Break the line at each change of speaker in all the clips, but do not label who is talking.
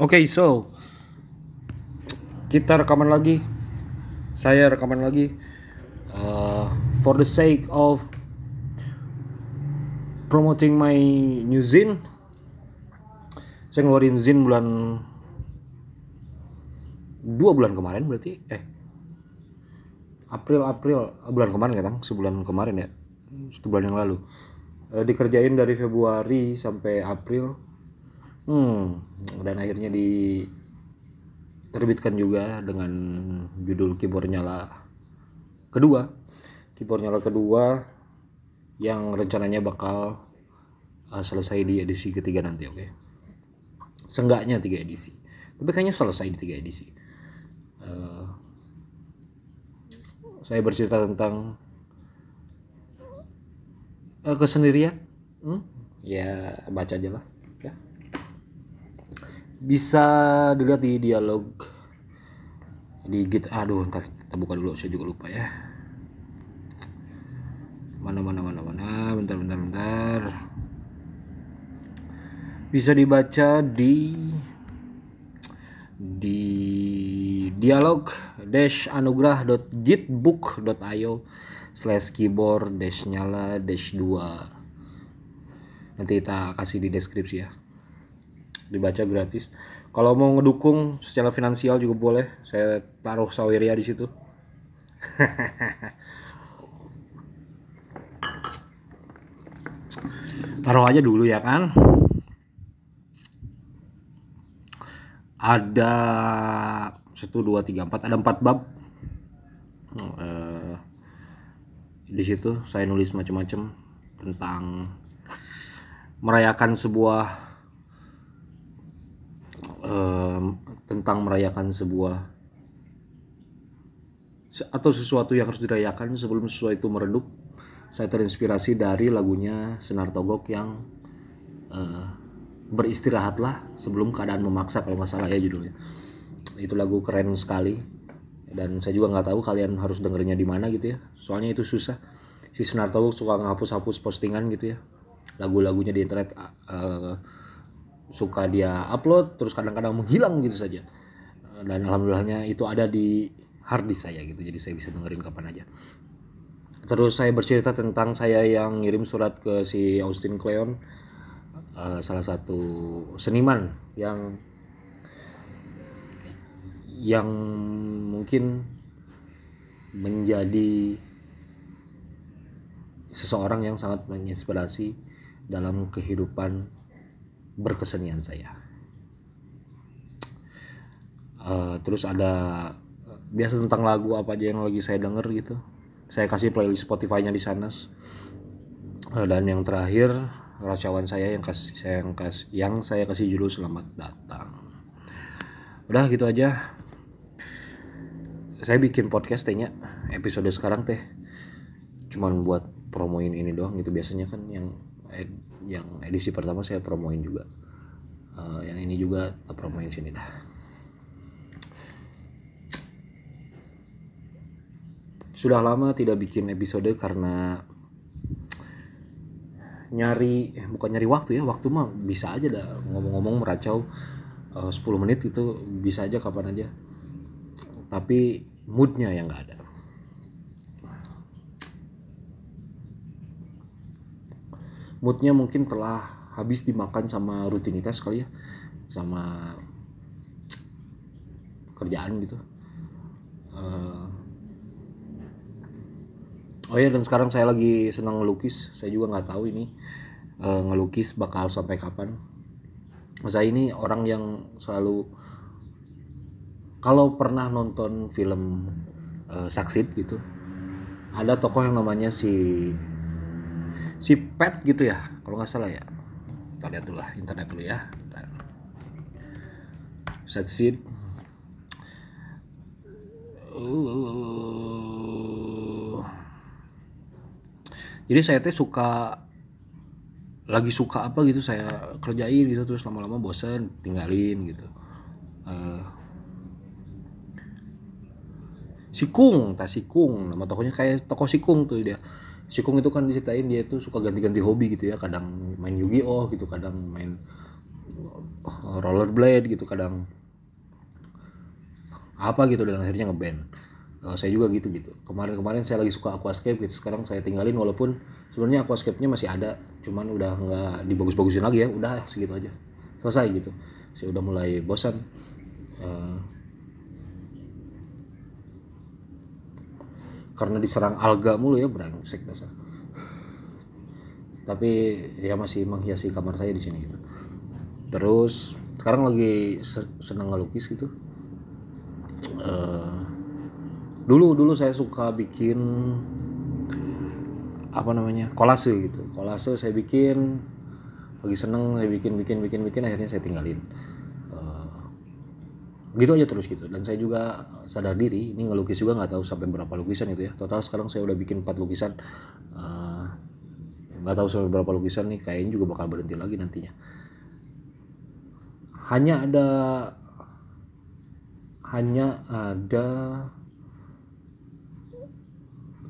Oke, so kita rekaman lagi. Saya rekaman lagi. Uh, for the sake of promoting my new zine, saya ngeluarin zine bulan dua bulan kemarin berarti eh April April bulan kemarin kan sebulan kemarin ya satu bulan yang lalu Eh, dikerjain dari Februari sampai April hmm dan akhirnya diterbitkan juga dengan judul keyboard nyala kedua. Keyboard nyala kedua yang rencananya bakal uh, selesai di edisi ketiga nanti oke? Okay? Seenggaknya tiga edisi. Tapi kayaknya selesai di tiga edisi. Uh, saya bercerita tentang uh, kesendirian. Hmm? ya baca aja lah bisa dilihat di dialog di git. Aduh ntar kita buka dulu saya juga lupa ya. Mana mana mana mana? Bentar bentar bentar. Bisa dibaca di di dialog dash anugrah.gitbook.io slash keyboard dash nyala dash 2 nanti kita kasih di deskripsi ya dibaca gratis. Kalau mau ngedukung secara finansial juga boleh. Saya taruh saweria di situ. Taruh aja dulu ya kan? Ada satu dua tiga empat. Ada empat bab. Uh, di situ saya nulis macam-macam tentang merayakan sebuah uh, tentang merayakan sebuah atau sesuatu yang harus dirayakan sebelum sesuatu itu meredup saya terinspirasi dari lagunya Senar Togok yang uh, beristirahatlah sebelum keadaan memaksa kalau nggak salah ya judulnya. Itu lagu keren sekali dan saya juga nggak tahu kalian harus dengerinnya di mana gitu ya. Soalnya itu susah. Si Senarto suka ngapus-hapus postingan gitu ya. Lagu-lagunya di internet uh, suka dia upload terus kadang-kadang menghilang gitu saja. Dan alhamdulillahnya itu ada di hard disk saya gitu jadi saya bisa dengerin kapan aja. Terus saya bercerita tentang saya yang ngirim surat ke si Austin Kleon uh, salah satu seniman yang yang mungkin menjadi seseorang yang sangat menginspirasi dalam kehidupan berkesenian saya. Uh, terus ada biasa tentang lagu apa aja yang lagi saya denger gitu. Saya kasih playlist Spotify-nya di sana. Uh, dan yang terakhir racawan saya yang kasih saya yang kasih yang saya kasih judul selamat datang. Udah gitu aja. Saya bikin podcast tehnya episode sekarang teh cuman buat promoin ini doang gitu biasanya kan yang ed, yang edisi pertama saya promoin juga. Uh, yang ini juga tak promoin sini dah. Sudah lama tidak bikin episode karena nyari eh, bukan nyari waktu ya waktu mah bisa aja dah ngomong-ngomong meracau uh, 10 menit itu bisa aja kapan aja tapi moodnya yang nggak ada moodnya mungkin telah habis dimakan sama rutinitas kali ya sama kerjaan gitu. Uh, oh ya dan sekarang saya lagi senang ngelukis. Saya juga nggak tahu ini uh, ngelukis bakal sampai kapan. Saya ini orang yang selalu kalau pernah nonton film uh, Saksit gitu ada tokoh yang namanya si si Pet gitu ya kalau nggak salah ya. Kita lihat dulu lah internet dulu ya. Saksit uh, jadi saya teh suka lagi suka apa gitu saya kerjain gitu terus lama-lama bosan tinggalin gitu. Uh, Sikung, tak Sikung, nama tokonya kayak toko Sikung tuh dia. Sikung itu kan diceritain dia tuh suka ganti-ganti hobi gitu ya, kadang main Yu-Gi-Oh gitu, kadang main oh, rollerblade gitu kadang apa gitu dan akhirnya ngeband uh, saya juga gitu gitu. Kemarin-kemarin saya lagi suka aquascape gitu sekarang saya tinggalin walaupun sebenarnya aquascape-nya masih ada cuman udah nggak dibagus-bagusin lagi ya udah segitu aja. Selesai gitu. Saya udah mulai bosan. Uh, karena diserang alga mulu ya brengsek dasar tapi ya masih menghiasi kamar saya di sini gitu. Terus sekarang lagi senang ngelukis gitu. Uh, dulu dulu saya suka bikin apa namanya kolase gitu. Kolase saya bikin lagi seneng saya bikin bikin bikin bikin akhirnya saya tinggalin gitu aja terus gitu. Dan saya juga sadar diri ini ngelukis juga nggak tahu sampai berapa lukisan itu ya. Total sekarang saya udah bikin 4 lukisan. Uh, nggak tahu sampai berapa lukisan nih kayaknya juga bakal berhenti lagi nantinya. Hanya ada hanya ada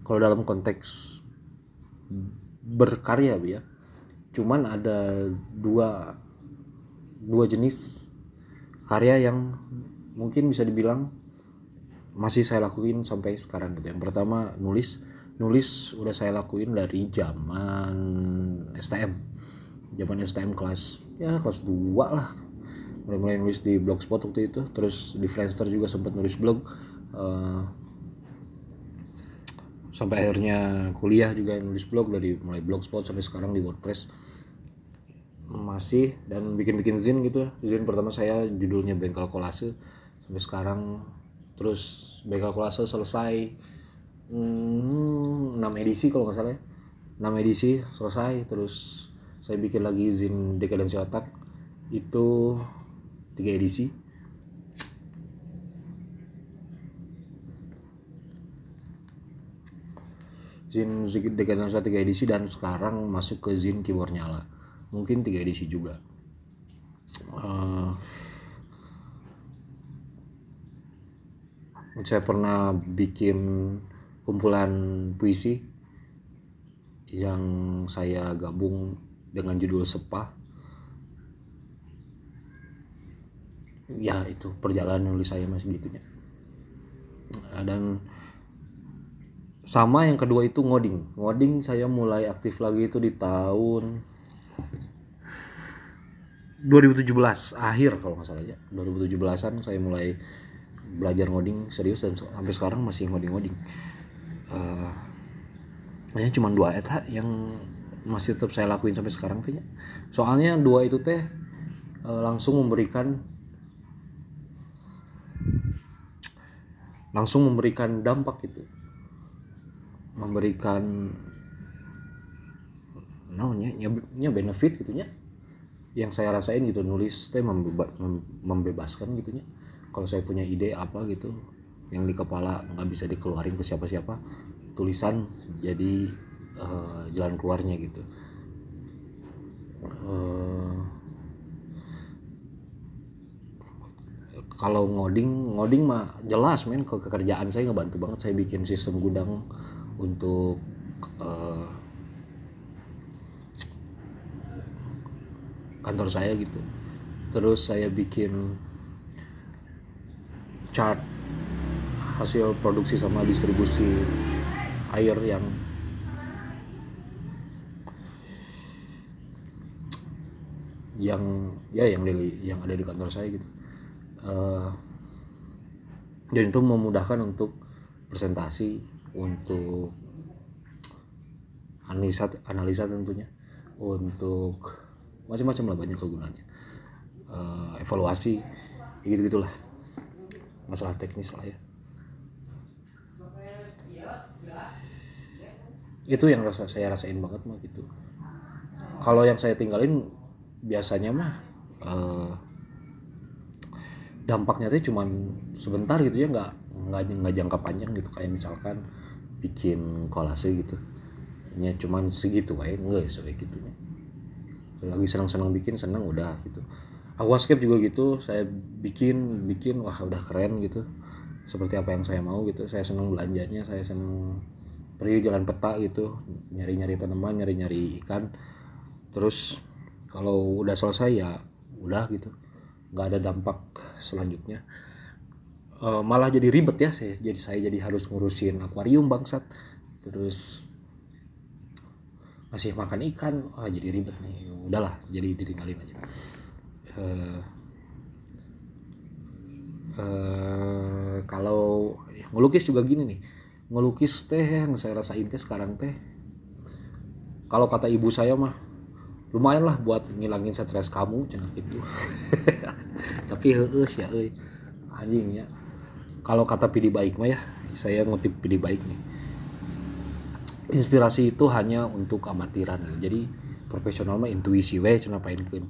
kalau dalam konteks berkarya ya. Cuman ada dua dua jenis karya yang mungkin bisa dibilang masih saya lakuin sampai sekarang gitu. Yang pertama nulis. Nulis udah saya lakuin dari zaman STM zaman STM kelas ya kelas 2 lah. Mulai-mulai nulis di blogspot waktu itu. Terus di Friendster juga sempat nulis blog. Uh, sampai akhirnya kuliah juga nulis blog. Dari mulai blogspot sampai sekarang di WordPress masih dan bikin-bikin zin gitu zin pertama saya judulnya bengkel kolase. Sampai sekarang terus bengkel kolase selesai hmm, 6 edisi kalau nggak salah ya. 6 edisi selesai terus saya bikin lagi zin dekadensi otak. Itu tiga edisi. Zin Dekadence tiga edisi dan sekarang masuk ke Zin Keyboard Nyala mungkin tiga edisi juga. Uh, saya pernah bikin kumpulan puisi yang saya gabung dengan judul Sepah. Ya itu perjalanan nulis saya masih gitunya. Dan sama yang kedua itu ngoding. Ngoding saya mulai aktif lagi itu di tahun 2017 akhir kalau nggak salah ya 2017an saya mulai belajar ngoding serius dan sampai sekarang masih ngoding ngoding uh, hanya cuma dua eta yang masih tetap saya lakuin sampai sekarang tuh ya. Soalnya dua itu teh uh, langsung memberikan langsung memberikan dampak gitu. Memberikan naonnya nya benefit gitunya yang saya rasain gitu nulis teh membeba, membebaskan gitunya kalau saya punya ide apa gitu yang di kepala nggak bisa dikeluarin ke siapa-siapa tulisan jadi uh, jalan keluarnya gitu. Uh, kalau ngoding ngoding mah jelas men ke kerjaan saya ngebantu banget. Saya bikin sistem gudang untuk uh, kantor saya gitu. Terus saya bikin chart hasil produksi sama distribusi air yang yang ya yang di yang ada di kantor saya gitu. Uh, dan itu memudahkan untuk presentasi untuk analisa analisa tentunya untuk macam-macam lah banyak kegunaannya. Uh, evaluasi gitu gitulah masalah teknis lah ya. Itu yang rasa saya rasain banget mah gitu. Kalau yang saya tinggalin biasanya mah uh, dampaknya tuh cuman sebentar gitu ya nggak nggak nggak jangka panjang gitu. Kayak misalkan bikin kolase gitu. Nya cuman segitu kayak enggak so kayak gitu lagi senang-senang bikin senang udah gitu. Aquascape juga gitu saya bikin bikin wah udah keren gitu. Seperti apa yang saya mau gitu. Saya senang belanjanya saya senang pergi jalan peta gitu. Nyari-nyari tanaman nyari-nyari ikan. Terus kalau udah selesai ya udah gitu. Nggak ada dampak selanjutnya. Uh, malah jadi ribet ya saya jadi saya jadi harus ngurusin akuarium bangsat. Terus masih makan ikan ah jadi ribet nih. Udahlah jadi ditinggalin aja. Uh, uh, kalau ngelukis juga gini nih. Ngelukis teh yang saya rasain teh sekarang teh kalau kata ibu saya mah lumayan lah buat ngilangin stres kamu cenah gitu. Tapi heus ya euy. Anjing ya. Kalau kata pidi baik mah ya saya ngutip pidi baik nih inspirasi itu hanya untuk amatiran. Gitu. jadi profesional mah intuisi weh cenah painkeun.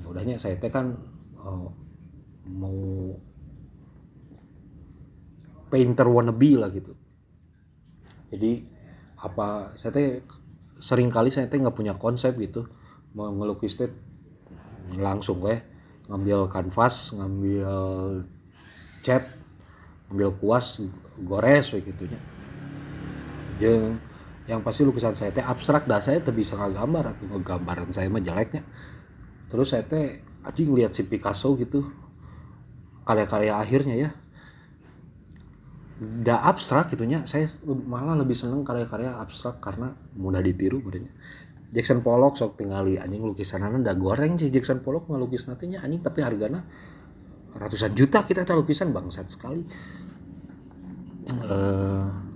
Ya udahnya saya teh kan oh, mau painter wannabe lah gitu. Jadi apa saya teh sering kali saya teh nggak punya konsep gitu. Mau ngelukis teh langsung weh ngambil kanvas ngambil cat ngambil kuas gores weh gitunya yang yang pasti lukisan saya teh abstrak dah saya teh bisa gambar atau gambaran saya mah jeleknya. Terus saya teh aja lihat si Picasso gitu karya-karya akhirnya ya. Udah abstrak gitunya saya malah lebih seneng karya-karya abstrak karena mudah ditiru berarti Jackson Pollock sok tinggali anjing lukisan udah goreng sih. Jackson Pollock ngelukis nantinya anjing tapi harganya ratusan juta kita tahu lukisan bangsat sekali. Uh,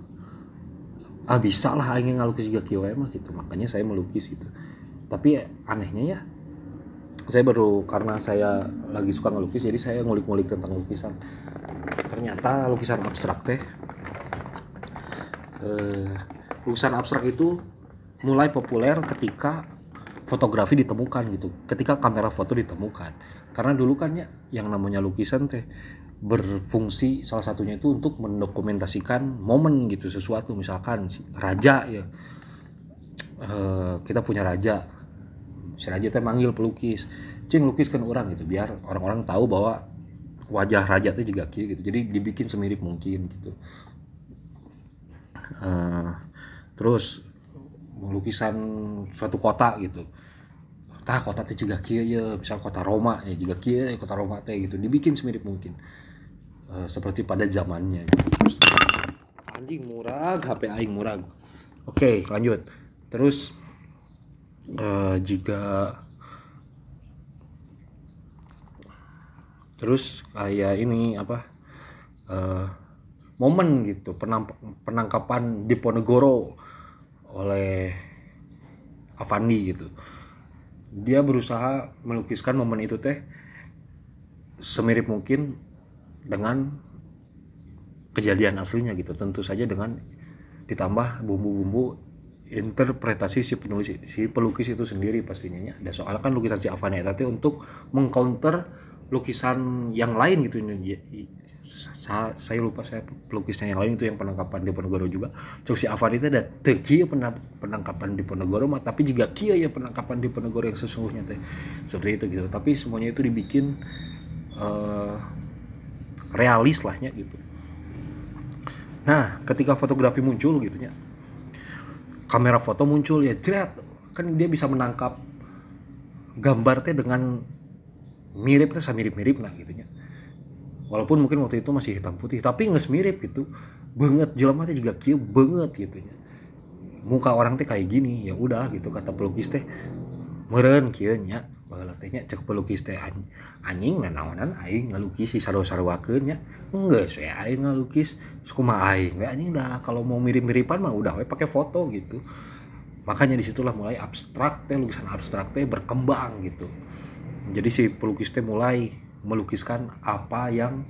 ah bisa lah aing ngelukis juga kieu mah gitu. Makanya saya melukis gitu. Tapi anehnya ya saya baru karena saya lagi suka ngelukis jadi saya ngulik-ngulik tentang lukisan. Ternyata lukisan abstrak teh eh, lukisan abstrak itu mulai populer ketika fotografi ditemukan gitu. Ketika kamera foto ditemukan. Karena dulu kan ya yang namanya lukisan teh berfungsi salah satunya itu untuk mendokumentasikan momen gitu sesuatu. Misalkan raja ya e, kita punya raja. Si raja teh manggil pelukis. Cing lukiskan orang gitu biar orang-orang tahu bahwa wajah raja itu juga kia gitu. Jadi dibikin semirip mungkin gitu. Uh, terus lukisan suatu kota gitu. Tah kota itu juga kia ya. Misal kota Roma ya juga kia ya kota Roma teh gitu. Dibikin semirip mungkin uh, seperti pada zamannya. Anjing murah HP aing murah oke lanjut. Terus uh, jika terus kayak ini apa uh, momen gitu penamp penangkapan di Ponegoro oleh Avandi gitu. Dia berusaha melukiskan momen itu teh semirip mungkin dengan kejadian aslinya gitu. Tentu saja dengan ditambah bumbu-bumbu interpretasi si penulis si pelukis itu sendiri pastinya ya. Dan soalnya kan lukisan si Avani tadi untuk mengcounter lukisan yang lain gitu. Saya, saya lupa saya pelukisnya yang lain itu yang penangkapan di Ponegoro juga. Cok si Avani itu ada teki penangkapan di Ponegoro tapi juga kia ya penangkapan di Ponegoro yang sesungguhnya teh. Seperti itu gitu. Tapi semuanya itu dibikin uh, realis lahnya gitu. Nah ketika fotografi muncul gitu ya kamera foto muncul ya jerat kan dia bisa menangkap gambar teh dengan mirip teh mirip-mirip lah gitu ya. Walaupun mungkin waktu itu masih hitam putih tapi nggak mirip gitu. Banget jelema teh juga kieu banget gitu ya. Muka orang teh kayak gini ya udah gitu kata pelukis teh meren kieu nya nya cek pelukis teh anjing nanaonan aing ngalukis si sarua-saruakeun nya. Enggak saya aing ngalukis mah aing we anjing dah. Kalau mau mirip-miripan mah udah we pakai foto gitu. Makanya di situlah mulai abstrak teh lukisan abstrak teh berkembang gitu. Jadi si pelukis teh mulai melukiskan apa yang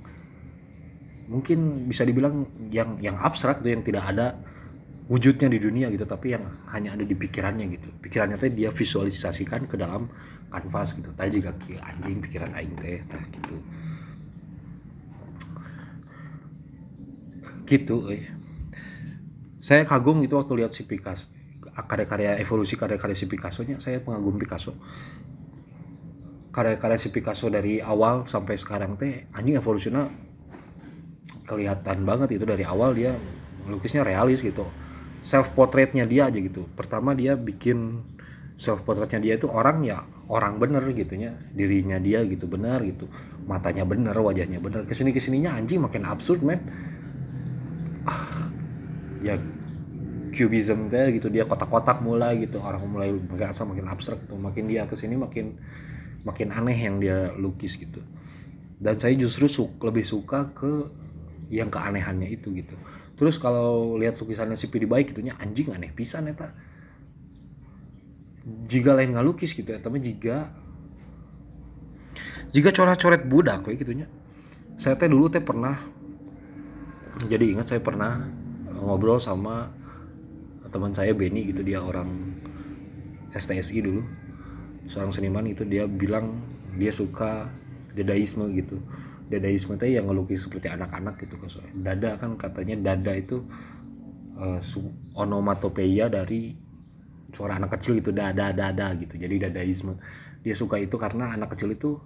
mungkin bisa dibilang yang yang abstrak tuh yang tidak ada wujudnya di dunia gitu tapi yang hanya ada di pikirannya gitu. Pikirannya teh dia visualisasikan ke dalam kanvas gitu. Tadi juga anjing pikiran aing teh tah gitu. Gitu eh. saya kagum gitu waktu lihat si Picasso karya-karya evolusi karya-karya si Picasso nya saya pengagum Picasso. Karya-karya si Picasso dari awal sampai sekarang teh anjing evolusinya kelihatan banget itu. Dari awal dia melukisnya realis gitu. Self portraitnya dia aja gitu. Pertama dia bikin self portraitnya dia itu orang ya orang bener gitunya dirinya dia gitu benar gitu matanya bener wajahnya bener ke sini ke sininya anjing makin absurd men. Ah, ya cubism teh gitu dia kotak-kotak mulai gitu orang mulai merasa makin abstrak gitu makin dia ke sini makin makin aneh yang dia lukis gitu. Dan saya justru su lebih suka ke yang keanehannya itu gitu. Terus kalau lihat lukisannya si Pidi baik gitunya anjing aneh pisan neta jika lain ngalukis gitu ya tapi jika jika coret-coret budak kayak gitunya. Saya teh dulu teh pernah jadi ingat saya pernah ngobrol sama teman saya Benny gitu dia orang STSI dulu. Seorang seniman itu dia bilang dia suka dadaisme gitu. Dadaisme teh yang ngelukis seperti anak-anak gitu dada kan katanya dada itu uh, onomatopeia dari suara anak kecil gitu dada dada gitu. Jadi dadaisme. Dia suka itu karena anak kecil itu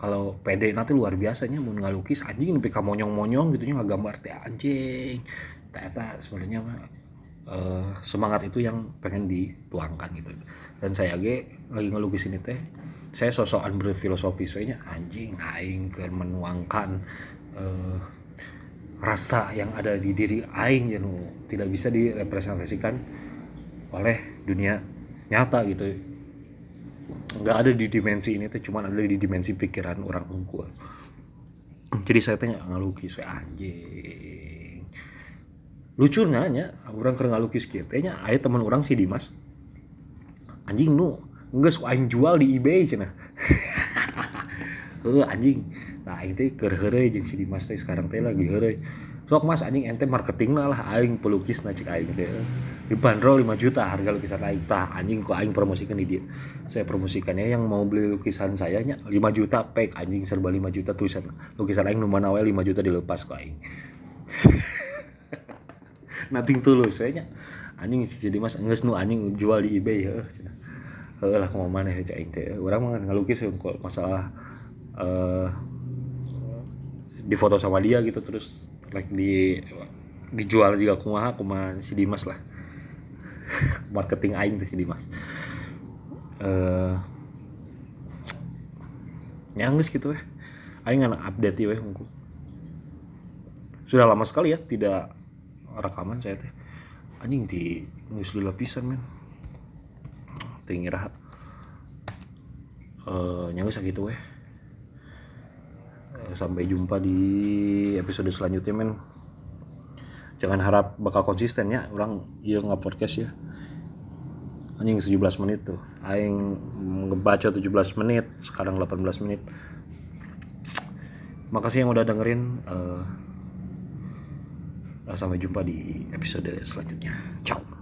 kalau pede nanti luar biasanya mau ngalukis anjing tapi kamu monyong monyong gitu nggak gambar teh anjing. Ternyata sebenarnya uh, semangat itu yang pengen dituangkan gitu. Dan saya lagi lagi ngelukis ini teh saya sosokan berfilosofi soalnya anjing aing ke menuangkan uh, rasa yang ada di diri aing yang tidak bisa direpresentasikan oleh dunia nyata gitu. Nggak ada di dimensi ini tuh cuman ada di dimensi pikiran orang unggul jadi saya tanya ngalukis saya anjing. Lucu nanya orang keren ngalukis gitu. Nya ayah teman orang si Dimas. Anjing nu nggak suka jual di eBay cina uh, anjing. Nah itu kerhere jeung si Dimas teh sekarang teh lagi here sok mas anjing ente marketing lah aing pelukis na cik aing teh dibanderol 5 juta harga lukisan aing. Tah anjing kok aing promosikan di dia? Saya promosikannya yang mau beli lukisan saya nya 5 juta pek anjing serba 5 juta tulisan. Lukisan aing nu mana 5 juta dilepas kok aing. Nothing tulus saya nya. Anjing jadi mas geus nu anjing jual di eBay heuh heuh lah kumaha maneh cek aing teh. Urang mah ngalukis kok masalah uh, difoto sama dia gitu terus like di dijual juga kumaha kumaha si Dimas lah marketing aing tuh si Dimas. Eh uh, nyanggus gitu ya aing anak update ya mungkin. Sudah lama sekali ya tidak rekaman saya teh. Anjing di nulis dulu lapisan men. Tinggi rahat uh, nyanggus gitu weh. Sampai jumpa di episode selanjutnya men jangan harap bakal konsisten ya. Orang iya nggak podcast ya. Anjing 17 menit tuh. Aing ngebaca 17 menit sekarang 18 menit. Makasih yang udah dengerin uh, sampai jumpa di episode selanjutnya. Ciao